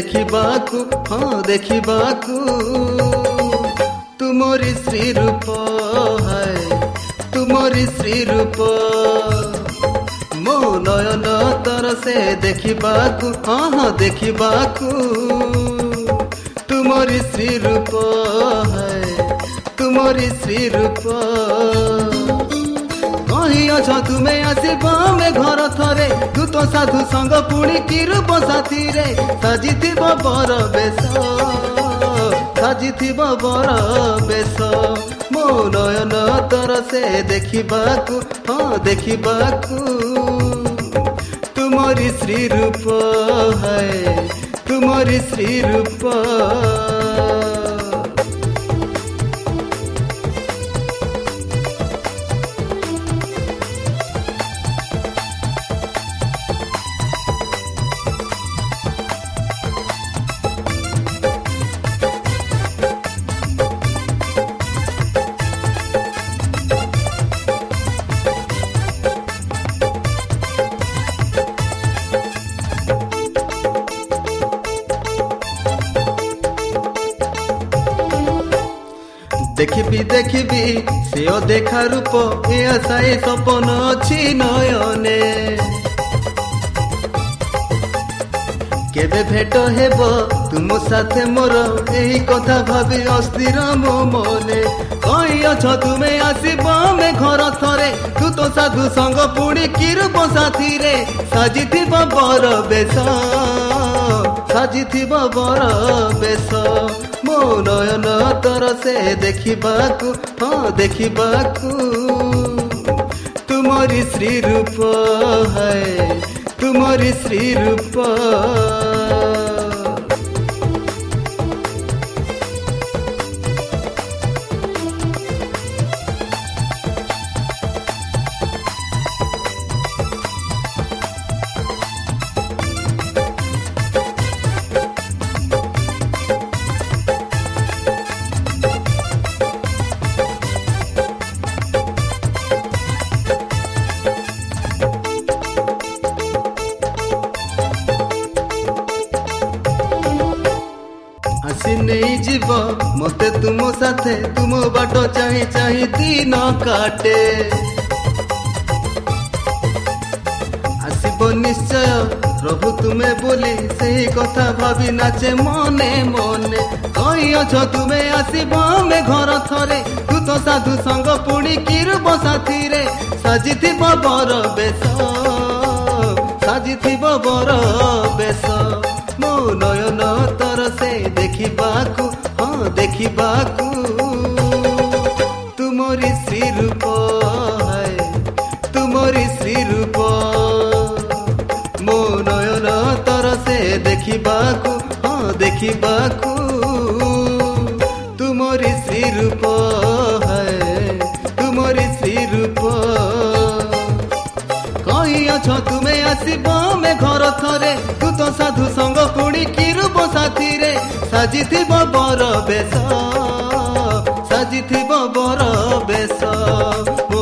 ଦେଖିବାକୁ ହଁ ଦେଖିବାକୁ ତୁମରି ଶ୍ରୀ ରୂପ ହାଏ ତୁମରି ଶ୍ରୀ ରୂପ ମୋ ନୟନ ତର ସେ ଦେଖିବାକୁ ହଁ ହଁ ଦେଖିବାକୁ ତୁମରି ଶ୍ରୀ ରୂପ ହାଏ ତୁମରି ଶ୍ରୀ ରୂପ କହିଅଛ ତୁମେ ଆସିବ ଆମେ ଘର ଥରେ। ଦୂତ ସାଧୁ ସଙ୍ଗ ପୁଣି କିରୂପ ସାଥିରେ। ସାଜିଥିବ ବର ବେଶ ସାଜିଥିବ ବର ବେଶ। ମୋ ନୟନ ତର ସେ ଦେଖିବାକୁ ହଁ ଦେଖିବାକୁ। ତୁମରି ଶ୍ରୀ ରୂପ ହାଏ ତୁମରି ଶ୍ରୀ ରୂପ ଦେଖିବି ଦେଖିବି ସେ ଦେଖା ରୂପ ଏ ଆଶାଏ ସପନ ଅଛି ନୟନେ। କେବେ ଭେଟ ହେବ ତୁମ ସାଥେ ମୋର? ଏହି କଥା ଭାବି ଅସ୍ଥିର ମୋ ମନେ। କହିଅଛ ତୁମେ ଆସିବ ଆମେ ଘର ଥରେ। ତୁ ତ ସାଧୁ ସଙ୍ଗ ପୁଣି କିରୂପ ସାଥିରେ। ସାଜିଥିବ ବର ବେଶ ସାଜିଥିବ ବର ବେଶ ନୟନ ତର ସେ ଦେଖିବାକୁ ହଁ ଦେଖିବାକୁ ତୁମରି ଶ୍ରୀ ରୂପ ହାଏ ତୁମରି ଶ୍ରୀ ରୂପ ତୁମ ସାଥେ ତୁମ ବାଟ ଚାହିଁ ଚାହିଁ ଦିନ କାଟେ ଆସିବ ନିଶ୍ଚୟ ପ୍ରଭୁ ତୁମେ ବୋଲି ସେହି କଥା ଭାବି ନାଚେ ମନେ ମନେ କହିଅଛ ତୁମେ ଆସିବ ଆମେ ଘର ଥରେ ତୁ ତ ସାଧୁ ସଙ୍ଗ ପୁଣି କିରୂପ ସାଥିରେ ସାଜିଥିବ ବର ବେଶ ସାଜିଥିବ ବର ବେଶ ମୋ ନୟନ ତର ସେ ଦେଖିବାକୁ ହଁ ଦେଖିବାକୁ ତୁମରି ଶ୍ରୀ ରୂପ ତୁମରି ଶ୍ରୀ ରୂପ ମୋ ନୟନ ତର ସେ ଦେଖିବାକୁ ହଁ ଦେଖିବାକୁ ତୁମରି ଶ୍ରୀ ରୂପ ତୁମରି ଶ୍ରୀ ରୂପ କହିଅଛ ତୁମେ ଆସିବ ଆମେ ଘର ଥରେ ତୁ ତ ସାଧୁ ସଙ୍ଗ ପୁଣି କିରୂପ ସାଥିରେ ସାଜିଥିବ ବର ବେଶ ସାଜିଥିବ ବର ବେଶ। ମୋ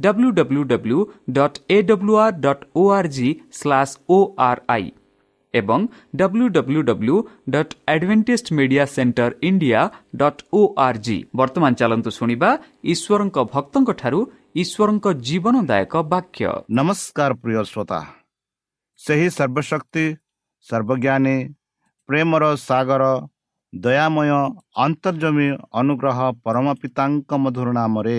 W W W dot A W R dot O R G slash O R I ଏବଂ W W W dot Adventist Media Centre India dot O R G ବର୍ତ୍ତମାନ ଚାଲନ୍ତୁ ଶୁଣିବା ଈଶ୍ୱରଙ୍କ ଭକ୍ତଙ୍କଠାରୁ ଈଶ୍ୱରଙ୍କ ଜୀବନଦାୟକ ବାକ୍ୟ ନମସ୍କାର ପ୍ରିୟ ଶ୍ରୋତା ସେହି ସର୍ବଶକ୍ତି ସର୍ବଜ୍ଞାନୀ ପ୍ରେମର ସାଗର ଦୟାମୟ ଅନ୍ତର୍ଜମୀ ଅନୁଗ୍ରହ ପରମ ପିତାଙ୍କ ମଧୁର ନାମରେ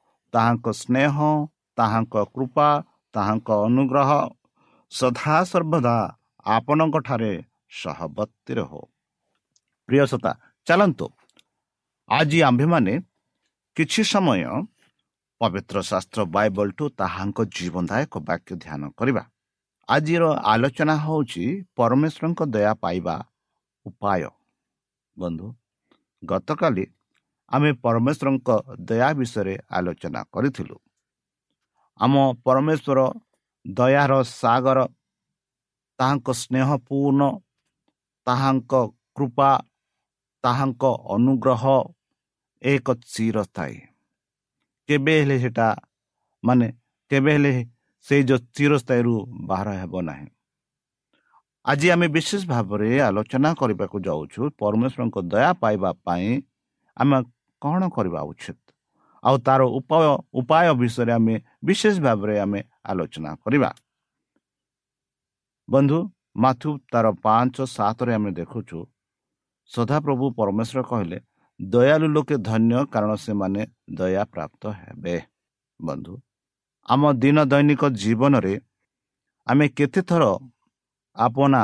ତାହାଙ୍କ ସ୍ନେହ ତାହାଙ୍କ କୃପା ତାହାଙ୍କ ଅନୁଗ୍ରହ ସଦାସର୍ବଦା ଆପଣଙ୍କଠାରେ ସହବର୍ତ୍ତୀ ରହୁ ପ୍ରିୟସତା ଚାଲନ୍ତୁ। ଆଜି ଆମ୍ଭେମାନେ କିଛି ସମୟ ପବିତ୍ର ଶାସ୍ତ୍ର ବାଇବଲଠୁ ତାହାଙ୍କ ଜୀବନଦାୟକ ବାକ୍ୟ ଧ୍ୟାନ କରିବା। ଆଜିର ଆଲୋଚନା ହେଉଛି ପରମେଶ୍ୱରଙ୍କ ଦୟା ପାଇବା ଉପାୟ। ବନ୍ଧୁ ଗତକାଲି ଆମେ ପରମେଶ୍ୱରଙ୍କ ଦୟା ବିଷୟରେ ଆଲୋଚନା କରିଥିଲୁ। ଆମ ପରମେଶ୍ୱର ଦୟାର ସାଗର ତାହାଙ୍କ ସ୍ନେହପୂର୍ଣ୍ଣ ତାହାଙ୍କ କୃପା ତାହାଙ୍କ ଅନୁଗ୍ରହ ଏକ ଚିରସ୍ଥାୟୀ। କେବେ ହେଲେ ସେଟା ମାନେ କେବେ ହେଲେ ସେଇ ଯେଉଁ ଚିରସ୍ଥାୟୀରୁ ବାହାର ହେବ ନାହିଁ। ଆଜି ଆମେ ବିଶେଷ ଭାବରେ ଆଲୋଚନା କରିବାକୁ ଯାଉଛୁ ପରମେଶ୍ୱରଙ୍କ ଦୟା ପାଇବା ପାଇଁ। ଆମେ କ'ଣ କରିବା ଉଚିତ? ଆଉ ତାର ଉପାୟ ଉପାୟ ବିଷୟରେ ଆମେ ବିଶେଷ ଭାବରେ ଆମେ ଆଲୋଚନା କରିବା। ବନ୍ଧୁ ମାଥୁ ତାର ପାଞ୍ଚ ସାତରେ ଆମେ ଦେଖୁଛୁ। ସଦାପ୍ରଭୁ ପରମେଶ୍ୱର କହିଲେ ଦୟାଲୁ ଲୋକେ ଧନ୍ୟ କାରଣ ସେମାନେ ଦୟା ପ୍ରାପ୍ତ ହେବେ। ବନ୍ଧୁ ଆମ ଦିନ ଦୈନିକ ଜୀବନରେ ଆମେ କେତେଥର ଆପଣା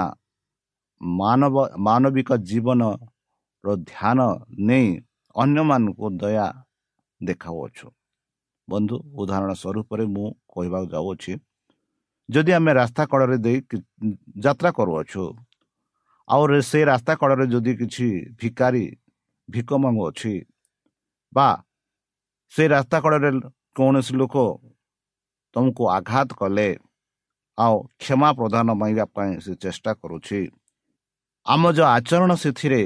ମାନବ ମାନବିକ ଜୀବନର ଧ୍ୟାନ ନେଇ ଅନ୍ୟମାନଙ୍କୁ ଦୟା ଦେଖାଉଅଛୁ। ବନ୍ଧୁ ଉଦାହରଣ ସ୍ୱରୂପରେ ମୁଁ କହିବାକୁ ଯାଉଅଛି ଯଦି ଆମେ ରାସ୍ତା କଡ଼ରେ ଦେଇ ଯାତ୍ରା କରୁଅଛୁ ଆଉ ସେ ରାସ୍ତା କଡ଼ରେ ଯଦି କିଛି ଭିକାରୀ ଭିକ ମାଗୁଅଛି ବା ସେ ରାସ୍ତା କଡ଼ରେ କୌଣସି ଲୋକ ତୁମକୁ ଆଘାତ କଲେ ଆଉ କ୍ଷମା ପ୍ରଦାନ ପାଇବା ପାଇଁ ସେ ଚେଷ୍ଟା କରୁଛି ଆମ ଯେଉଁ ଆଚରଣ ସେଥିରେ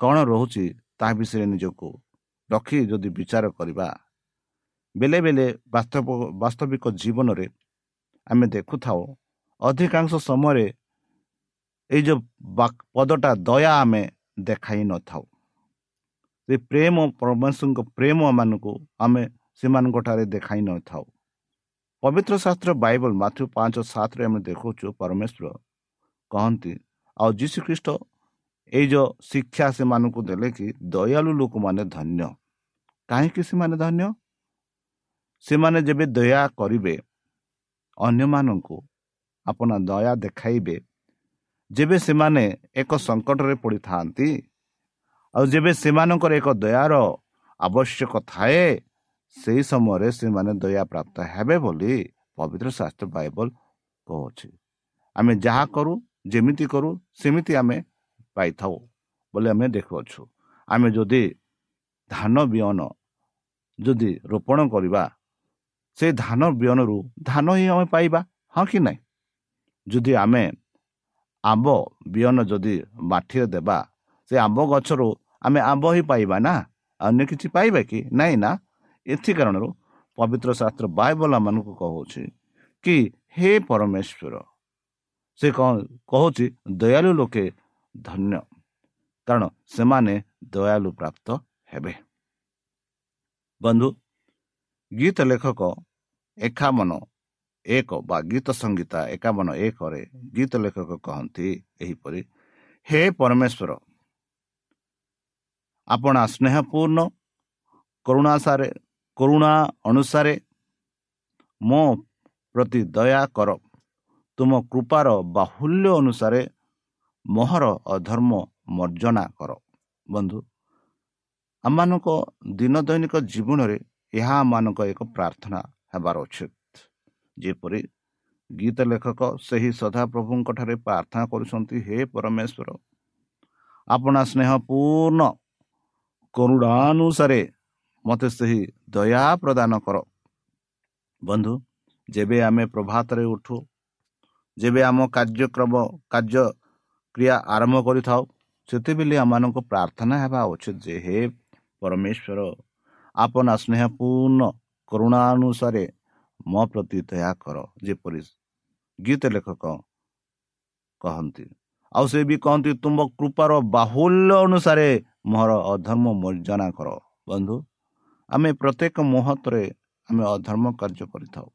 କ'ଣ ରହୁଛି ତାହା ବିଷୟରେ ନିଜକୁ ରଖି ଯଦି ବିଚାର କରିବା ବେଳେ ବେଳେ ବାସ୍ତବ ବାସ୍ତବିକ ଜୀବନରେ ଆମେ ଦେଖୁଥାଉ ଅଧିକାଂଶ ସମୟରେ ଏଇ ଯେଉଁ ପଦଟା ଦୟା ଆମେ ଦେଖାଇ ନଥାଉ। ସେ ପ୍ରେମ ପରମେଶ୍ୱରଙ୍କ ପ୍ରେମ ମାନଙ୍କୁ ଆମେ ସେମାନଙ୍କଠାରେ ଦେଖାଇ ନଥାଉ। ପବିତ୍ର ଶାସ୍ତ୍ର ବାଇବଲ ମାତୃ ପାଞ୍ଚ ସାତରେ ଆମେ ଦେଖୁଛୁ ପରମେଶ୍ୱର କହନ୍ତି ଆଉ ଯୀଶୁଖ୍ରୀଷ୍ଟ ଏଇ ଯେଉଁ ଶିକ୍ଷା ସେମାନଙ୍କୁ ଦେଲେ କି ଦୟାଳୁ ଲୋକମାନେ ଧନ୍ୟ। କାହିଁକି ସେମାନେ ଧନ୍ୟ? ସେମାନେ ଯେବେ ଦୟା କରିବେ ଅନ୍ୟମାନଙ୍କୁ ଆପଣ ଦୟା ଦେଖାଇବେ ଯେବେ ସେମାନେ ଏକ ସଙ୍କଟରେ ପଡ଼ିଥାନ୍ତି ଆଉ ଯେବେ ସେମାନଙ୍କର ଏକ ଦୟାର ଆବଶ୍ୟକ ଥାଏ ସେହି ସମୟରେ ସେମାନେ ଦୟା ପ୍ରାପ୍ତ ହେବେ ବୋଲି ପବିତ୍ର ଶାସ୍ତ୍ର ବାଇବଲ କହୁଅଛି ଆମେ ଯାହା କରୁ ଯେମିତି କରୁ ସେମିତି ଆମେ ପାଇଥାଉ। ବୋଲି ଆମେ ଦେଖୁଅଛୁ ଆମେ ଯଦି ଧାନ ବିହନ ଯଦି ରୋପଣ କରିବା ସେ ଧାନ ବିହନରୁ ଧାନ ହିଁ ଆମେ ପାଇବା ହଁ କି ନାହିଁ ଯଦି ଆମେ ଆମ୍ବ ବିହନ ଯଦି ମାଠିରେ ଦେବା ସେ ଆମ୍ବ ଗଛରୁ ଆମେ ଆମ୍ବ ହିଁ ପାଇବା ନା? ଅନ୍ୟ କିଛି ପାଇବା କି? ନାହିଁ ନା? ଏଥି କାରଣରୁ ପବିତ୍ର ଶାସ୍ତ୍ର ବାଇବଲ କହୁଛି କି ହେ ପରମେଶ୍ୱର ସେ କ'ଣ କହୁଛି ଦୟାଲୁ ଲୋକେ ଧନ୍ୟ। କାରଣ ସେମାନେ ଦୟାଲୁ ପ୍ରାପ୍ତ ହେବେ। ବନ୍ଧୁ ଗୀତ ଲେଖକ ଏକାବନ ଏକ ବା ଗୀତ ସଙ୍ଗୀତା ଏକାବନ ଏକରେ ଗୀତ ଲେଖକ କହନ୍ତି ଏହିପରି ହେ ପରମେଶ୍ୱର ଆପଣ ସ୍ନେହପୂର୍ଣ୍ଣ କରୁଣାସାରେ କରୁଣା ଅନୁସାରେ ମୋ ପ୍ରତି ଦୟା କର। ତୁମ କୃପାର ବାହୁଲ୍ୟ ଅନୁସାରେ ମୋହର ଅଧର୍ମ ମର୍ଜନା କର। ବନ୍ଧୁ ଆମମାନଙ୍କ ଦିନ ଦୈନିକ ଜୀବନରେ ଏହା ଆମମାନଙ୍କ ଏକ ପ୍ରାର୍ଥନା ହେବାର ଉଚିତ। ଯେପରି ଗୀତ ଲେଖକ ସେହି ସଦାପ୍ରଭୁଙ୍କଠାରେ ପ୍ରାର୍ଥନା କରୁଛନ୍ତି ହେ ପରମେଶ୍ୱର ଆପଣା ସ୍ନେହ ପୂର୍ଣ୍ଣ କରୁଣାନୁସାରେ ମୋତେ ସେହି ଦୟା ପ୍ରଦାନ କର। ବନ୍ଧୁ ଯେବେ ଆମେ ପ୍ରଭାତରେ ଉଠୁ ଯେବେ ଆମ କାର୍ଯ୍ୟକ୍ରମ କାର୍ଯ୍ୟକ୍ରିୟା ଆରମ୍ଭ କରିଥାଉ ସେତେବେଳେ ଆମମାନଙ୍କୁ ପ୍ରାର୍ଥନା ହେବା ଉଚିତ ଯେ ହେ ପରମେଶ୍ୱର ଆପଣ ସ୍ନେହପୂର୍ଣ୍ଣ କରୁଣାନୁସାରେ ମୋ ପ୍ରତି ଦୟା କର ଯେପରି ଗୀତ ଲେଖକ କହନ୍ତି। ଆଉ ସେ ବି କହନ୍ତି ତୁମ କୃପାର ବାହୁଲ୍ୟ ଅନୁସାରେ ମୋର ଅଧର୍ମ ମର୍ଜନା କର। ବନ୍ଧୁ ଆମେ ପ୍ରତ୍ୟେକ ମୁହୂର୍ତ୍ତରେ ଆମେ ଅଧର୍ମ କାର୍ଯ୍ୟ କରିଥାଉ।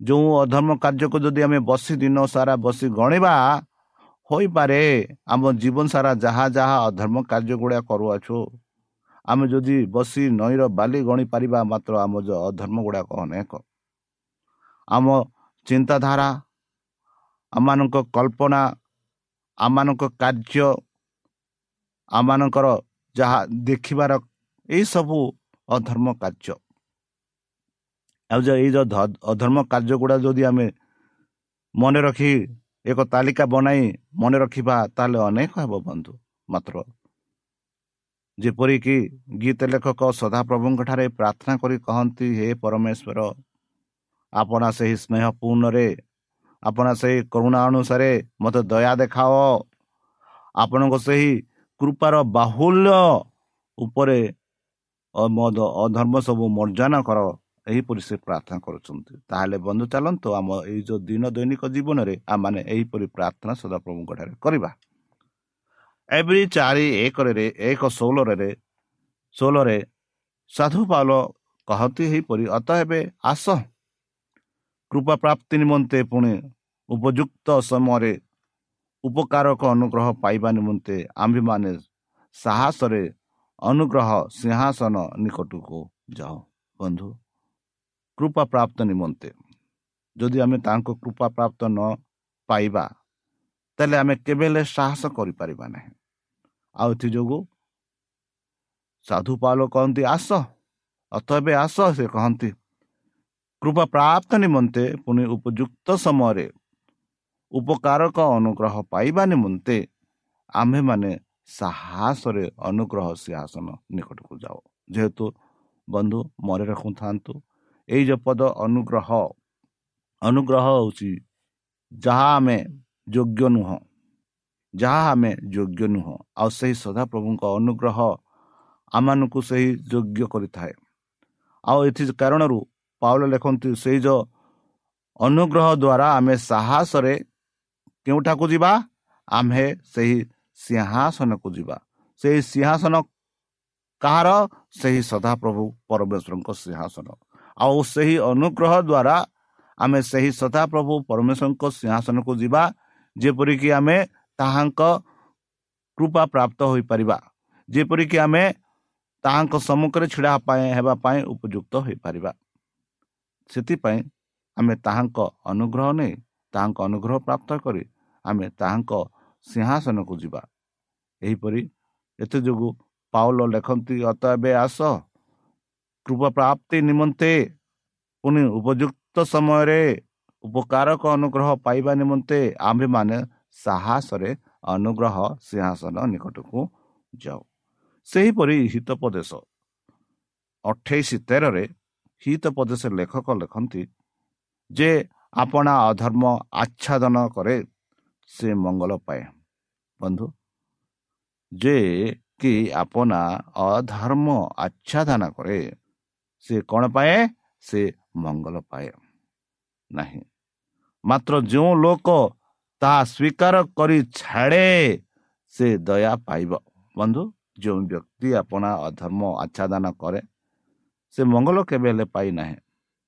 ଯେଉଁ ଅଧର୍ମ କାର୍ଯ୍ୟକୁ ଯଦି ଆମେ ବସି ଦିନ ସାରା ବସି ଗଣିବା ହୋଇପାରେ। ଆମ ଜୀବନ ସାରା ଯାହା ଯାହା ଅଧର୍ମ କାର୍ଯ୍ୟ ଗୁଡ଼ାକ କରୁଅଛୁ ଆମେ ଯଦି ବସି ନଈର ବାଲି ଗଣିପାରିବା ମାତ୍ର ଆମ ଯେଉଁ ଅଧର୍ମ ଗୁଡ଼ାକ ଅନେକ। ଆମ ଚିନ୍ତାଧାରା ଆମମାନଙ୍କ କଳ୍ପନା ଆମମାନଙ୍କ କାର୍ଯ୍ୟ ଆମମାନଙ୍କର ଯାହା ଦେଖିବାର ଏହିସବୁ ଅଧର୍ମ କାର୍ଯ୍ୟ। ଆଉ ଯେ ଏଇ ଯେଉଁ ଅଧର୍ମ କାର୍ଯ୍ୟ ଗୁଡ଼ା ଯଦି ଆମେ ମନେ ରଖି ଏକ ତାଲିକା ବନାଇ ମନେ ରଖିବା ତାହେଲେ ଅନେକ ହେବ ବନ୍ଧୁ ମାତ୍ର। ଯେପରିକି ଗୀତ ଲେଖକ ସଦାପ୍ରଭୁଙ୍କଠାରେ ପ୍ରାର୍ଥନା କରି କହନ୍ତି ହେ ପରମେଶ୍ୱର ଆପଣ ସେହି ସ୍ନେହ ପୂର୍ଣ୍ଣରେ ଆପଣ ସେହି କରୁଣା ଅନୁସାରେ ମୋତେ ଦୟା ଦେଖାଅ। ଆପଣଙ୍କ ସେହି କୃପାର ବାହୁଲ୍ୟ ଉପରେ ଅଧର୍ମ ସବୁ ମର୍ଜନା କର। ଏହିପରି ସେ ପ୍ରାର୍ଥନା କରୁଛନ୍ତି। ତାହେଲେ ବନ୍ଧୁ ଚାଲନ୍ତୁ ଆମ ଏଇ ଯେଉଁ ଦିନ ଦୈନିକ ଜୀବନରେ ଆମମାନେ ଏହିପରି ପ୍ରାର୍ଥନା ସଦାପ୍ରଭୁଙ୍କଠାରେ କରିବା। ଏଭଳି ଚାରି ଏକରେ ଏକ ଷୋହଳରେ ଷୋହଳରେ ସାଧୁ ପାଲ କହନ୍ତି ଏହିପରି ଅତ ଏବେ ଆସ। କୃପା ପ୍ରାପ୍ତି ନିମନ୍ତେ ପୁଣି ଉପଯୁକ୍ତ ସମୟରେ ଉପକାରକ ଅନୁଗ୍ରହ ପାଇବା ନିମନ୍ତେ ଆମ୍ଭେମାନେ ସାହସରେ ଅନୁଗ୍ରହ ସିଂହାସନ ନିକଟକୁ ଯାଉ। ବନ୍ଧୁ କୃପା ପ୍ରାପ୍ତ ନିମନ୍ତେ। ଯଦି ଆମେ ତାଙ୍କ କୃପା ପ୍ରାପ୍ତ ନ ପାଇବା ତାହେଲେ ଆମେ କେବେ ହେଲେ ସାହସ କରିପାରିବା ନାହିଁ। ଆଉ ଏଥିଯୋଗୁଁ ସାଧୁ ପାଲ କହନ୍ତି ଆସ ଅଥ ଏବେ ଆସ ସେ କହନ୍ତି। କୃପା ପ୍ରାପ୍ତ ନିମନ୍ତେ ପୁଣି ଉପଯୁକ୍ତ ସମୟରେ ଉପକାରକ ଅନୁଗ୍ରହ ପାଇବା ନିମନ୍ତେ ଆମ୍ଭେମାନେ ସାହସରେ ଅନୁଗ୍ରହ ସିଂହାସନ ନିକଟକୁ ଯାଉ। ଯେହେତୁ ବନ୍ଧୁ ମନେ ରଖୁଥାନ୍ତୁ ଏଇ ଯେଉଁ ପଦ ଅନୁଗ୍ରହ। ଅନୁଗ୍ରହ ହେଉଛି ଯାହା ଆମେ ଯୋଗ୍ୟ ନୁହଁ। ଯାହା ଆମେ ଯୋଗ୍ୟ ନୁହଁ। ଆଉ ସେହି ସଦାପ୍ରଭୁଙ୍କ ଅନୁଗ୍ରହ ଆମମାନଙ୍କୁ ସେହି ଯୋଗ୍ୟ କରିଥାଏ। ଆଉ ଏଥି କାରଣରୁ ପାଉଲ ଲେଖନ୍ତି ସେଇ ଯେଉଁ ଅନୁଗ୍ରହ ଦ୍ୱାରା ଆମେ ସାହସରେ କେଉଁଠାକୁ ଯିବା? ଆମ୍ଭେ ସେହି ସିଂହାସନକୁ ଯିବା। ସେହି ସିଂହାସନ କାହାର? ସେହି ସଦାପ୍ରଭୁ ପରମେଶ୍ୱରଙ୍କ ସିଂହାସନ। ଆଉ ସେହି ଅନୁଗ୍ରହ ଦ୍ୱାରା ଆମେ ସେହି ସଦାପ୍ରଭୁ ପରମେଶ୍ୱରଙ୍କ ସିଂହାସନକୁ ଯିବା ଯେପରିକି ଆମେ ତାହାଙ୍କ କୃପା ପ୍ରାପ୍ତ ହୋଇପାରିବା ଯେପରିକି ଆମେ ତାହାଙ୍କ ସମ୍ମୁଖରେ ଛିଡ଼ା ପାଇଁ ହେବା ପାଇଁ ଉପଯୁକ୍ତ ହୋଇପାରିବା। ସେଥିପାଇଁ ଆମେ ତାହାଙ୍କ ଅନୁଗ୍ରହ ନେଇ ତାହାଙ୍କ ଅନୁଗ୍ରହ ପ୍ରାପ୍ତ କରି ଆମେ ତାହାଙ୍କ ସିଂହାସନକୁ ଯିବା। ଏହିପରି ଏଥି ଯୋଗୁଁ ପାଉଲ ଲେଖନ୍ତି ଅତ ଏବେ ଆସ କୃପା ପ୍ରାପ୍ତି ନିମନ୍ତେ ପୁଣି ଉପଯୁକ୍ତ ସମୟରେ ଉପକାରକ ଅନୁଗ୍ରହ ପାଇବା ନିମନ୍ତେ ଆମ୍ଭେମାନେ ସାହସରେ ଅନୁଗ୍ରହ ସିଂହାସନ ନିକଟକୁ ଯାଉ। ସେହିପରି ହିତପଦେଶ। ଅଠେଇଶ ତେରରେ ହିତପଦେଶ ଲେଖକ ଲେଖନ୍ତି ଯେ ଆପଣା ଅଧର୍ମ ଆଚ୍ଛାଦନ କରେ ସେ ମଙ୍ଗଳ ପାଏ। ବନ୍ଧୁ ଯେ କି ଆପଣା ଅଧର୍ମ ଆଚ୍ଛାଦନ କରେ ସେ କ'ଣ ପାଏ? ସେ ମଙ୍ଗଳ ପାଏ। ନାହିଁ। ମାତ୍ର ଯେଉଁ ଲୋକ ତାହା ସ୍ୱୀକାର କରି ଛାଡ଼େ ସେ ଦୟା ପାଇବ। ବନ୍ଧୁ ଯେଉଁ ବ୍ୟକ୍ତି ଆପଣା ଅଧର୍ମ ଆଚ୍ଛାଦନ କରେ ସେ ମଙ୍ଗଳ କେବେ ହେଲେ ପାଇନାହିଁ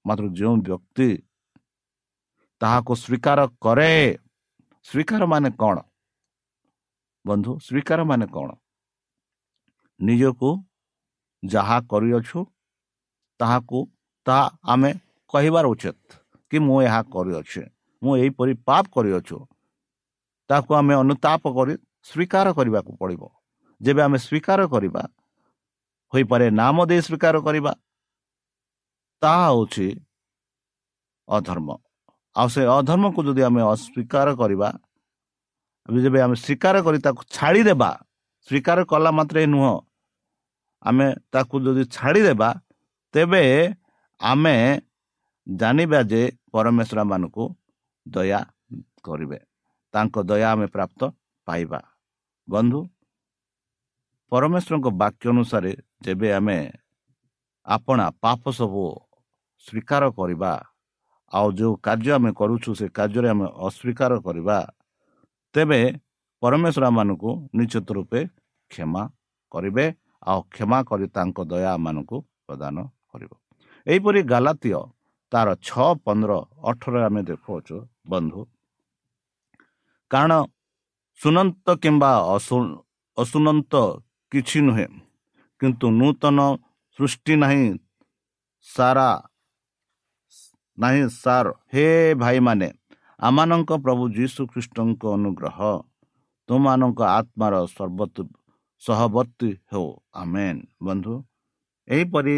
ମାତ୍ର ଯେଉଁ ବ୍ୟକ୍ତି ତାହାକୁ ସ୍ୱୀକାର କରେ ସ୍ୱୀକାର ମାନେ କ'ଣ? ବନ୍ଧୁ ସ୍ୱୀକାର ମାନେ କ'ଣ? ନିଜକୁ ଯାହା କରିଅଛୁ ତାହାକୁ ତାହା ଆମେ କହିବାର ଉଚିତ କି ମୁଁ ଏହା କରିଅଛି। ମୁଁ ଏହିପରି ପାପ କରିଅଛୁ। ତାକୁ ଆମେ ଅନୁତାପ କରି ସ୍ୱୀକାର କରିବାକୁ ପଡ଼ିବ। ଯେବେ ଆମେ ସ୍ୱୀକାର କରିବା ହୋଇପାରେ ନାମ ଦେଇ ସ୍ୱୀକାର କରିବା ତାହା ହେଉଛି ଅଧର୍ମ। ଆଉ ସେ ଅଧର୍ମକୁ ଯଦି ଆମେ ଅସ୍ୱୀକାର କରିବା ଯେବେ ଆମେ ସ୍ୱୀକାର କରି ତାକୁ ଛାଡ଼ିଦେବା ସ୍ୱୀକାର କଲା ମାତ୍ରେ ନୁହଁ ଆମେ ତାକୁ ଯଦି ଛାଡ଼ିଦେବା ତେବେ ଆମେ ଜାଣିବା ଯେ ପରମେଶ୍ୱର ମାନଙ୍କୁ ଦୟା କରିବେ। ତାଙ୍କ ଦୟା ଆମେ ପ୍ରାପ୍ତ ପାଇବା। ବନ୍ଧୁ ପରମେଶ୍ୱରଙ୍କ ବାକ୍ୟ ଅନୁସାରେ ଯେବେ ଆମେ ଆପଣା ପାପ ସବୁ ସ୍ୱୀକାର କରିବା ଆଉ ଯେଉଁ କାର୍ଯ୍ୟ ଆମେ କରୁଛୁ ସେ କାର୍ଯ୍ୟରେ ଆମେ ଅସ୍ୱୀକାର କରିବା ତେବେ ପରମେଶ୍ୱର ମାନଙ୍କୁ ନିଶ୍ଚିତ ରୂପେ କ୍ଷମା କରିବେ ଆଉ କ୍ଷମା କରି ତାଙ୍କ ଦୟା ମାନଙ୍କୁ ପ୍ରଦାନ କରିବ। ଏହିପରି ଗାଲାତୀୟ ତାର ଛଅ ପନ୍ଦର ଅଠର ଆମେ ଦେଖୁଅଛୁ ବନ୍ଧୁ। କାରଣ ଶୁଣନ୍ତ କିମ୍ବା ଅଶୁଣନ୍ତ କିଛି ନୁହେଁ କିନ୍ତୁ ନୂତନ ସୃଷ୍ଟି ନାହିଁ ସାରା ନାହିଁ ସାର୍। ହେ ଭାଇମାନେ ଆମମାନଙ୍କ ପ୍ରଭୁ ଯୀଶୁ ଖ୍ରୀଷ୍ଟଙ୍କ ଅନୁଗ୍ରହ। ତୁମମାନଙ୍କ ଆତ୍ମାର ସର୍ବତ ସହବର୍ତ୍ତୀ ହେଉ ଆମେନ୍ ବନ୍ଧୁ। ଏହିପରି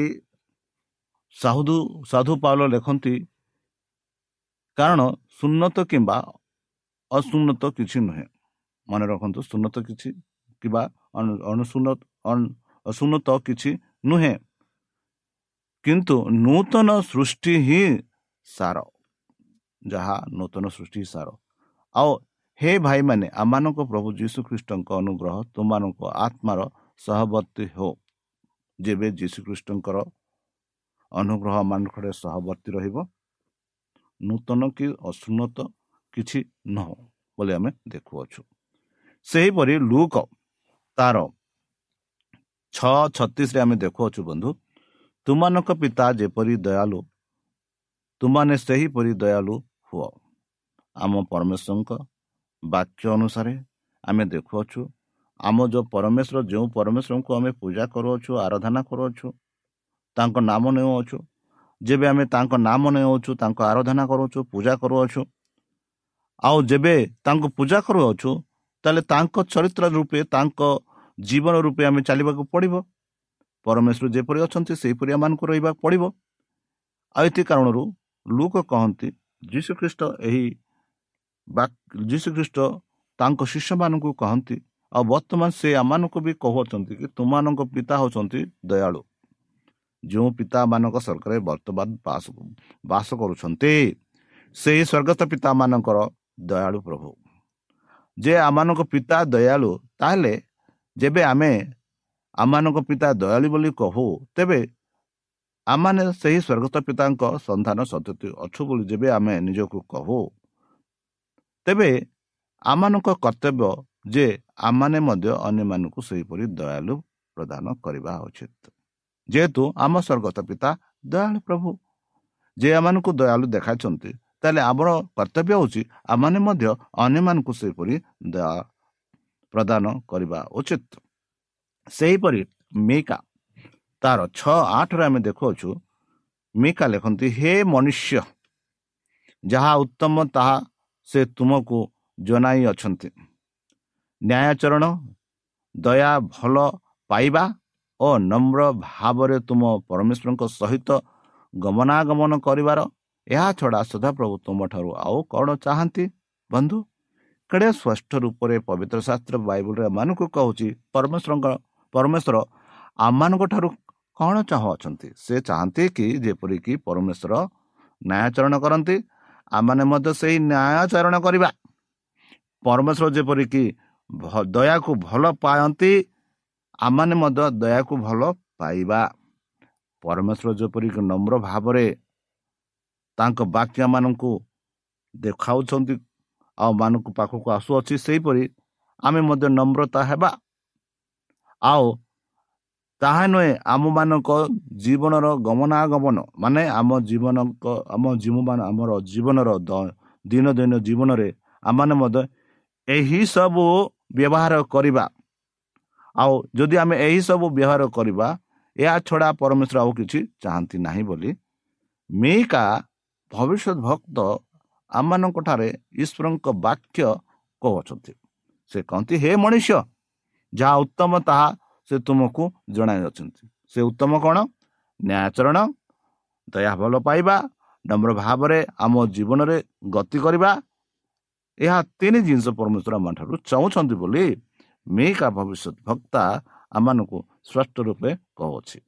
ସାଧୁ ସାଧୁ ପାଉଲ ଲେଖନ୍ତି କାରଣ ସୁନ୍ନତ କିମ୍ବା ଅସୁନ୍ନତ କିଛି ନୁହେଁ। ମନେ ରଖନ୍ତୁ ସୁନ୍ନତ କିଛି କିମ୍ବା ଅସୁନ୍ନତ କିଛି ନୁହେଁ। କିନ୍ତୁ ନୂତନ ସୃଷ୍ଟି ହିଁ ସାର ଯାହା ନୂତନ ସୃଷ୍ଟି ସାର। ଆଉ ହେ ଭାଇମାନେ ଆମମାନଙ୍କ ପ୍ରଭୁ ଯୀଶୁଖ୍ରୀଷ୍ଟଙ୍କ ଅନୁଗ୍ରହ ତୁମମାନଙ୍କ ଆତ୍ମାର ସହବର୍ତ୍ତୀ ହେଉ ଯେବେ ଯୀଶୁଖ୍ରୀଷ୍ଟଙ୍କର ଅନୁଗ୍ରହ ମାନଙ୍କରେ ସହବର୍ତ୍ତୀ ରହିବ। ନୂତନ କି ଅଶୁନ୍ନତ କିଛି ନୁହଁ ବୋଲି ଆମେ ଦେଖୁଅଛୁ। ସେହିପରି ଲୁକ ତାର ଛଅ ଛତିଶରେ ଆମେ ଦେଖୁଅଛୁ ବନ୍ଧୁ ତୁମାନଙ୍କ ପିତା ଯେପରି ଦୟାଲୁ ତୁମାନେ ସେହିପରି ଦୟାଲୁ ହୁଅ। ଆମ ପରମେଶ୍ୱରଙ୍କ ବାକ୍ୟ ଅନୁସାରେ ଆମେ ଦେଖୁଅଛୁ ଆମ ଯେଉଁ ପରମେଶ୍ୱର ଯେଉଁ ପରମେଶ୍ୱରଙ୍କୁ ଆମେ ପୂଜା କରୁଅଛୁ ଆରାଧନା କରୁଅଛୁ ତାଙ୍କ ନାମ ନେଉଅଛୁ। ଯେବେ ଆମେ ତାଙ୍କ ନାମ ନେଉଅଛୁ ତାଙ୍କ ଆରାଧନା କରୁଅଛୁ ପୂଜା କରୁଅଛୁ ଆଉ ଯେବେ ତାଙ୍କୁ ପୂଜା କରୁଅଛୁ ତାହେଲେ ତାଙ୍କ ଚରିତ୍ର ରୂପେ ତାଙ୍କ ଜୀବନ ରୂପେ ଆମେ ଚାଲିବାକୁ ପଡ଼ିବ। ପରମେଶ୍ୱର ଯେପରି ଅଛନ୍ତି ସେହିପରି ଆମମାନଙ୍କୁ ରହିବାକୁ ପଡ଼ିବ। ଆଉ ଏଥି କାରଣରୁ ଲୁକ କହନ୍ତି ଯୀଶୁଖ୍ରୀଷ୍ଟ ଏହି ଯୀଶୁଖ୍ରୀଷ୍ଟ ତାଙ୍କ ଶିଷ୍ୟମାନଙ୍କୁ କହନ୍ତି ଆଉ ବର୍ତ୍ତମାନ ସେ ଆମମାନଙ୍କୁ ବି କହୁଅଛନ୍ତି କି ତୁମମାନଙ୍କ ପିତା ହେଉଛନ୍ତି ଦୟାଳୁ। ଯେଉଁ ପିତାମାନଙ୍କ ସ୍ୱର୍ଗରେ ବର୍ତ୍ତମାନ ବାସ ବାସ କରୁଛନ୍ତି ସେହି ସ୍ୱର୍ଗତ ପିତାମାନଙ୍କର ଦୟାଳୁ ପ୍ରଭୁ। ଯେ ଆମମାନଙ୍କ ପିତା ଦୟାଳୁ ତାହେଲେ ଯେବେ ଆମେ ଆମମାନଙ୍କ ପିତା ଦୟାଳୁ ବୋଲି କହୁ ତେବେ ଆମମାନେ ସେହି ସ୍ୱର୍ଗତ ପିତାଙ୍କ ସନ୍ଧାନ ସତତି ଅଛୁ ବୋଲି ଯେବେ ଆମେ ନିଜକୁ କହୁ ତେବେ ଆମମାନଙ୍କ କର୍ତ୍ତବ୍ୟ ଯେ ଆମମାନେ ମଧ୍ୟ ଅନ୍ୟମାନଙ୍କୁ ସେହିପରି ଦୟାଲୁ ପ୍ରଦାନ କରିବା ଉଚିତ। ଯେହେତୁ ଆମ ସ୍ୱର୍ଗତ ପିତା ଦୟାଳୁ ପ୍ରଭୁ। ଯେ ଏମାନଙ୍କୁ ଦୟାଳୁ ଦେଖାଇଛନ୍ତି ତାହେଲେ ଆମର କର୍ତ୍ତବ୍ୟ ହେଉଛି ଆମମାନେ ମଧ୍ୟ ଅନ୍ୟମାନଙ୍କୁ ସେହିପରି ଦୟା ପ୍ରଦାନ କରିବା ଉଚିତ। ସେହିପରି ମିକା ତାର ଛଅ ଆଠରେ ଆମେ ଦେଖୁଅଛୁ ମିକା ଲେଖନ୍ତି ହେ ମନୁଷ୍ୟ ଯାହା ଉତ୍ତମ ତାହା ସେ ତୁମକୁ ଜଣାଇ ଅଛନ୍ତି। ନ୍ୟାୟଚରଣ ଦୟା ଭଲ ପାଇବା ଓ ନମ୍ର ଭାବରେ ତୁମ ପରମେଶ୍ୱରଙ୍କ ସହିତ ଗମନାଗମନ କରିବାର ଏହା ଛଡ଼ା ସଦାପ୍ରଭୁ ତୁମଠାରୁ ଆଉ କ'ଣ ଚାହାନ୍ତି? ବନ୍ଧୁ କେଡ଼େ ସ୍ପଷ୍ଟ ରୂପରେ ପବିତ୍ର ଶାସ୍ତ୍ର ବାଇବଲରେ ଏମାନଙ୍କୁ କହୁଛି ପରମେଶ୍ୱରଙ୍କ ପରମେଶ୍ୱର ଆମମାନଙ୍କ ଠାରୁ କ'ଣ ଚାହୁଁଅଛନ୍ତି ସେ ଚାହାନ୍ତି କି ଯେପରିକି ପରମେଶ୍ୱର ନ୍ୟାୟଚରଣ କରନ୍ତି ଆମମାନେ ମଧ୍ୟ ସେହି ନ୍ୟାୟାଚରଣ କରିବା। ପରମେଶ୍ୱର ଯେପରିକି ଦୟାକୁ ଭଲ ପାଆନ୍ତି ଆମମାନେ ମଧ୍ୟ ଦୟାକୁ ଭଲ ପାଇବା। ପରମେଶ୍ୱର ଯେପରିକି ନମ୍ର ଭାବରେ ତାଙ୍କ ବାକ୍ୟମାନଙ୍କୁ ଦେଖାଉଛନ୍ତି ଆଉ ମାନଙ୍କ ପାଖକୁ ଆସୁଅଛି ସେହିପରି ଆମେ ମଧ୍ୟ ନମ୍ରତା ହେବା। ଆଉ ତାହା ନୁହେଁ ଆମମାନଙ୍କ ଜୀବନର ଗମନାଗମନ ମାନେ ଆମ ଜୀବନଙ୍କ ଆମ ଜୀବମାନ ଆମର ଜୀବନର ଦିନ ଦିନ ଜୀବନରେ ଆମମାନେ ମଧ୍ୟ ଏହି ସବୁ ବ୍ୟବହାର କରିବା। ଆଉ ଯଦି ଆମେ ଏହିସବୁ ବ୍ୟବହାର କରିବା ଏହା ଛଡ଼ା ପରମେଶ୍ୱର ଆଉ କିଛି ଚାହାନ୍ତି ନାହିଁ ବୋଲି ମିକା ଭବିଷ୍ୟତ ଭକ୍ତ ଆମମାନଙ୍କ ଠାରେ ଈଶ୍ୱରଙ୍କ ବାକ୍ୟ କହୁଅଛନ୍ତି। ସେ କହନ୍ତି ହେ ମଣିଷ ଯାହା ଉତ୍ତମ ତାହା ସେ ତୁମକୁ ଜଣାଇ ଅଛନ୍ତି ସେ ଉତ୍ତମ କ'ଣ? ନ୍ୟାୟଚରଣ ଦୟା ଭଲ ପାଇବା ନମ୍ର ଭାବରେ ଆମ ଜୀବନରେ ଗତି କରିବା। ଏହା ତିନି ଜିନିଷ ପରମେଶ୍ୱର ଆମ ଠାରୁ ଚାହୁଁଛନ୍ତି ବୋଲି ମିକା ଭବିଷ୍ୟତ ଭକ୍ତା ଆମମାନଙ୍କୁ ସ୍ପଷ୍ଟ ରୂପେ କହୁଅଛି।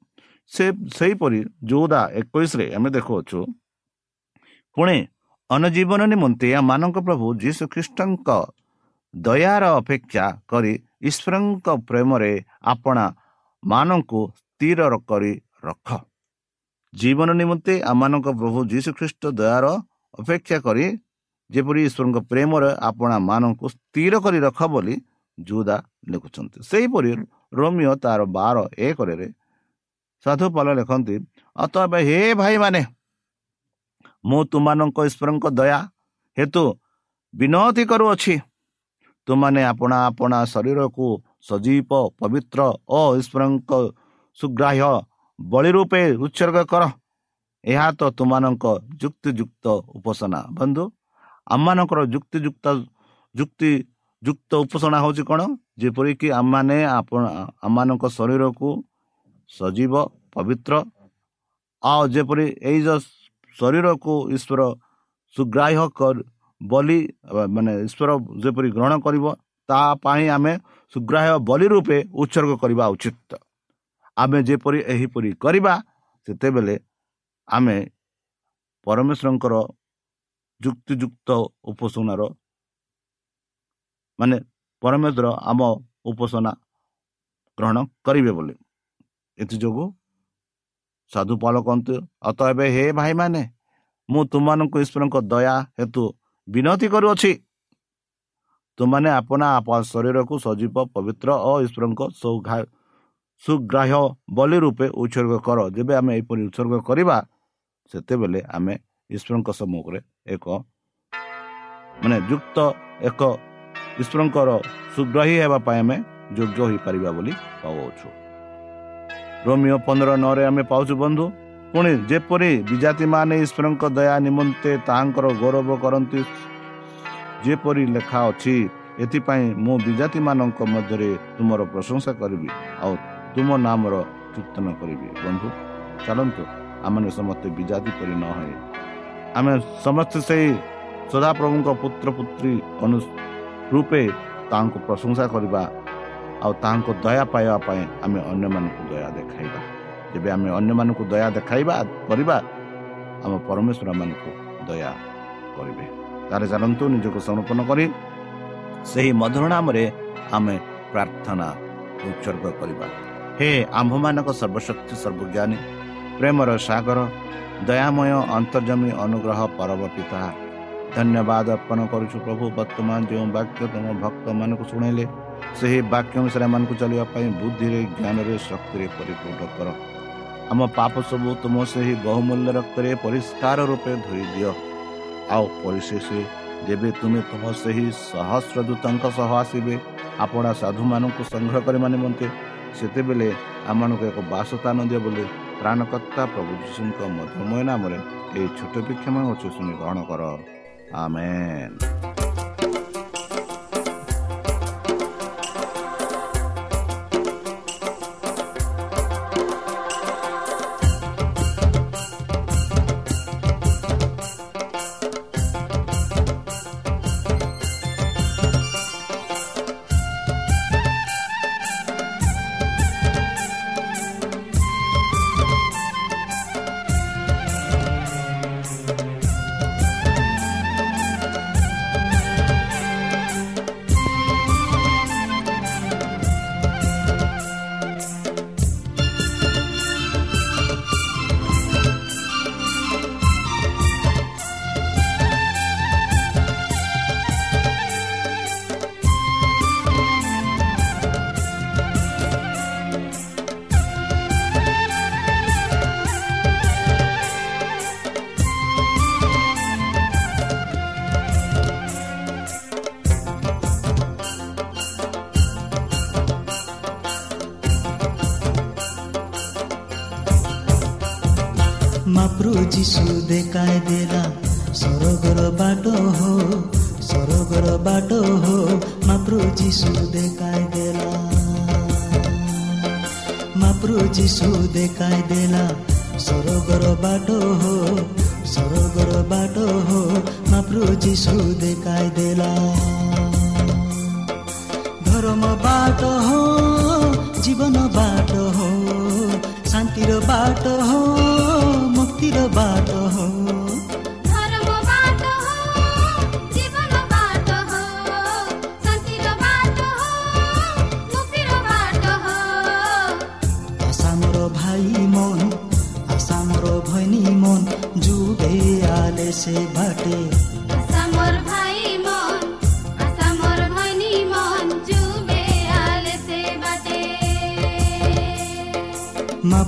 ସେ ସେହିପରି ଯୋଉଦା ଏକୋଇଶରେ ଆମେ ଦେଖୁଅଛୁ ପୁଣି ଅନଜୀବନ ନିମନ୍ତେ ଆମମାନଙ୍କ ପ୍ରଭୁ ଯୀଶୁ ଖ୍ରୀଷ୍ଟଙ୍କ ଦୟାର ଅପେକ୍ଷା କରି ଈଶ୍ୱରଙ୍କ ପ୍ରେମରେ ଆପଣା ମାନଙ୍କୁ ସ୍ଥିର କରି ରଖ। ଜୀବନ ନିମନ୍ତେ ଆମମାନଙ୍କ ପ୍ରଭୁ ଯୀଶୁ ଖ୍ରୀଷ୍ଟ ଦୟାର ଅପେକ୍ଷା କରି ଯେପରି ଈଶ୍ୱରଙ୍କ ପ୍ରେମରେ ଆପଣା ମାନଙ୍କୁ ସ୍ଥିର କରି ରଖ ବୋଲି ଜୁଦା ଲେଖୁଛନ୍ତି। ସେହିପରି ରୋମିଓ ତାର ବାର ଏକରେ ସାଧୁପାଲ ଲେଖନ୍ତି ଅତଏବ ହେ ଭାଇମାନେ ମୁଁ ତୁମମାନଙ୍କ ଈଶ୍ୱରଙ୍କ ଦୟା ହେତୁ ବିନତି କରୁଅଛି। ତୁମାନେ ଆପଣା ଆପଣା ଶରୀରକୁ ସଜୀବ ପବିତ୍ର ଓ ଈଶ୍ୱରଙ୍କ ସୁଗ୍ରାହ୍ୟ ବଳି ରୂପେ ଉତ୍ସର୍ଗ କର। ଏହା ତ ତୁମମାନଙ୍କ ଯୁକ୍ତିଯୁକ୍ତ ଉପାସନା। ବନ୍ଧୁ ଆମମାନଙ୍କର ଯୁକ୍ତିଯୁକ୍ତ ଯୁକ୍ତି ଯୁକ୍ତ ଉପାସନା ହେଉଛି କ'ଣ? ଯେପରିକି ଆମମାନେ ଆପଣ ଆମମାନଙ୍କ ଶରୀରକୁ ସଜୀବ ପବିତ୍ର ଆଉ ଯେପରି ଏଇ ଯେଉଁ ଶରୀରକୁ ଈଶ୍ୱର ସୁଗ୍ରାହ୍ୟ ବଲି ମାନେ ଈଶ୍ୱର ଯେପରି ଗ୍ରହଣ କରିବ ତା ପାଇଁ ଆମେ ସୁଗ୍ରାହ୍ୟ ବଲି ରୂପେ ଉତ୍ସର୍ଗ କରିବା ଉଚିତ। ଆମେ ଯେପରି ଏହିପରି କରିବା ସେତେବେଳେ ଆମେ ପରମେଶ୍ୱରଙ୍କର ଯୁକ୍ତିଯୁକ୍ତ ଉପାସନାର ମାନେ ପରମେଶ୍ୱର ଆମ ଉପାସନା ଗ୍ରହଣ କରିବେ ବୋଲି। ଏଥିଯୋଗୁଁ ସାଧୁ ପାଲ କହନ୍ତୁ ଅତ ଏବେ ହେ ଭାଇମାନେ ମୁଁ ତୁମମାନଙ୍କୁ ଈଶ୍ୱରଙ୍କ ଦୟା ହେତୁ ବିନତି କରୁଅଛି। ତୁମାନେ ଆପଣା ଶରୀରକୁ ସଜୀବ ପବିତ୍ର ଓ ଈଶ୍ୱରଙ୍କ ସୁଗ୍ରାହ୍ୟ ବଲି ରୂପେ ଉତ୍ସର୍ଗ କର। ଯେବେ ଆମେ ଏହିପରି ଉତ୍ସର୍ଗ କରିବା ସେତେବେଳେ ଆମେ ଈଶ୍ୱରଙ୍କ ସମ୍ମୁଖରେ ଏକ ମାନେ ଯୁକ୍ତ ଏକ ଈଶ୍ୱରଙ୍କର ସୁଗ୍ରାହୀ ହେବା ପାଇଁ ଆମେ ଯୋଗ୍ୟ ହୋଇପାରିବା ବୋଲି ପାଉଛୁ ରୋମିଓ ପନ୍ଦର ନଅରେ ଆମେ ପାଉଛୁ ବନ୍ଧୁ ପୁଣି ଯେପରି ବିଜାତିମାନେ ଈଶ୍ୱରଙ୍କ ଦୟା ନିମନ୍ତେ ତାହାଙ୍କର ଗୌରବ କରନ୍ତି ଯେପରି ଲେଖା ଅଛି ଏଥିପାଇଁ ମୁଁ ବିଜାତିମାନଙ୍କ ମଧ୍ୟରେ ତୁମର ପ୍ରଶଂସା କରିବି ଆଉ ତୁମ ନାମର କୀର୍ତ୍ତନ କରିବି। ବନ୍ଧୁ ଚାଲନ୍ତୁ ଆମେ ସମସ୍ତେ ବିଜାତି ପରି ନ ହଏ ଆମେ ସମସ୍ତେ ସେଇ ସଦାପ୍ରଭୁଙ୍କ ପୁତ୍ର ପୁତ୍ରୀ ଅନୁ ରୂପେ ତାହାଙ୍କୁ ପ୍ରଶଂସା କରିବା ଆଉ ତାହାଙ୍କ ଦୟା ପାଇବା ପାଇଁ ଆମେ ଅନ୍ୟମାନଙ୍କୁ ଦୟା ଦେଖାଇବା। ଯେବେ ଆମେ ଅନ୍ୟମାନଙ୍କୁ ଦୟା ଦେଖାଇବା କରିବା ଆମ ପରମେଶ୍ୱର ମାନଙ୍କୁ ଦୟା କରିବେ। ତାହେଲେ ଚାଲନ୍ତୁ ନିଜକୁ ସମର୍ପଣ କରି ସେହି ମଧୁର ନାମରେ ଆମେ ପ୍ରାର୍ଥନା ଉତ୍ସର୍ଗ କରିବା। ହେ ଆମ୍ଭମାନଙ୍କ ସର୍ବଶକ୍ତି ସର୍ବଜ୍ଞାନୀ ପ୍ରେମର ସାଗର ଦୟାମୟ ଅନ୍ତର୍ଜମୀ ଅନୁଗ୍ରହ ପରବ ପିତା ଧନ୍ୟବାଦ ଅର୍ପଣ କରୁଛୁ ପ୍ରଭୁ ବର୍ତ୍ତମାନ ଯେଉଁ ବାକ୍ୟ ତୁମ ଭକ୍ତମାନଙ୍କୁ ଶୁଣେଇଲେ ସେହି ବାକ୍ୟ ଅନୁସାରେ ଏମାନଙ୍କୁ ଚାଲିବା ପାଇଁ ବୁଦ୍ଧିରେ ଜ୍ଞାନରେ ଶକ୍ତିରେ ପରିପୂର୍ଣ୍ଣ କର। ଆମ ପାପ ସବୁ ତୁମ ସେହି ବହୁମୂଲ୍ୟ ରକ୍ତରେ ପରିଷ୍କାର ରୂପେ ଧୋଇ ଦିଅ ଆଉ ପରିଶେଷ ଯେବେ ତୁମେ ତୁମ ସେହି ସହସ୍ର ଦୂତଙ୍କ ସହ ଆସିବେ ଆପଣ ସାଧୁମାନଙ୍କୁ ସଂଗ୍ରହ କରିବା ନିମନ୍ତେ ସେତେବେଳେ ଆମମାନଙ୍କୁ ଏକ ବାସସ୍ଥାନ ଦିଅ ବୋଲି ପ୍ରାଣକର୍ତ୍ତା ପ୍ରଭୁ ଯୀଶୁଙ୍କ ମଧୁମୟ ନାମରେ ଏହି ଛୋଟ ବିକ୍ଷମ ଅଛି ଶୁଣି ଗ୍ରହଣ କର। Amen. देखाइदेला सरोगर बाटो हो सरोगर बाटो हो माप्रो जिसु देखाइदेला धर्म बाटो हो जीवन बाटो हो शान्तिर बाटो हो मुक्तिर बाटो हो।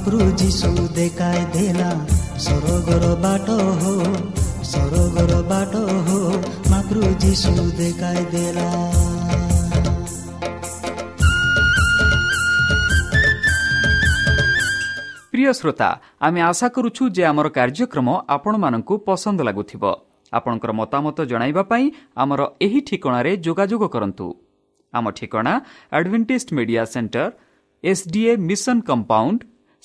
ପ୍ରଭୁ ଯିଶୁ ଦେଖାଇ ଦେଲା ସରଗର ବାଟ ହୋ ସରଗର ବାଟ ହୋ ମା ପ୍ରଭୁ ଯିଶୁ ଦେଖାଇ ଦେଲା প্রিয় শ্রোতা আমি আশা করুছু যে আমার কার্যক্রম আপনার পসন্দ লাগুথিব। আপনার মতামত পাই আমার এই ঠিকার যোগাযোগ করতু আমার ঠিকা advantage media centre SDA mission compound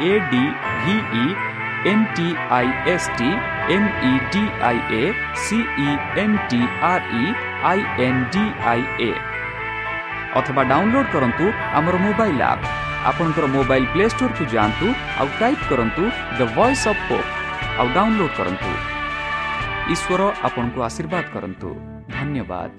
A D V E N T I S T M E D I A C E N T R E I N D I A ଅଥବା download କରନ୍ତୁ ଆମର mobile app ଆପଣଙ୍କର mobile play ଷ୍ଟୋରକୁ ଯାଆନ୍ତୁ ଆଉ type କରନ୍ତୁ the voice of hope ଆଉ download କରନ୍ତୁ ଈଶ୍ୱର ଆପଣଙ୍କୁ ଆଶୀର୍ବାଦ କରନ୍ତୁ ଧନ୍ୟବାଦ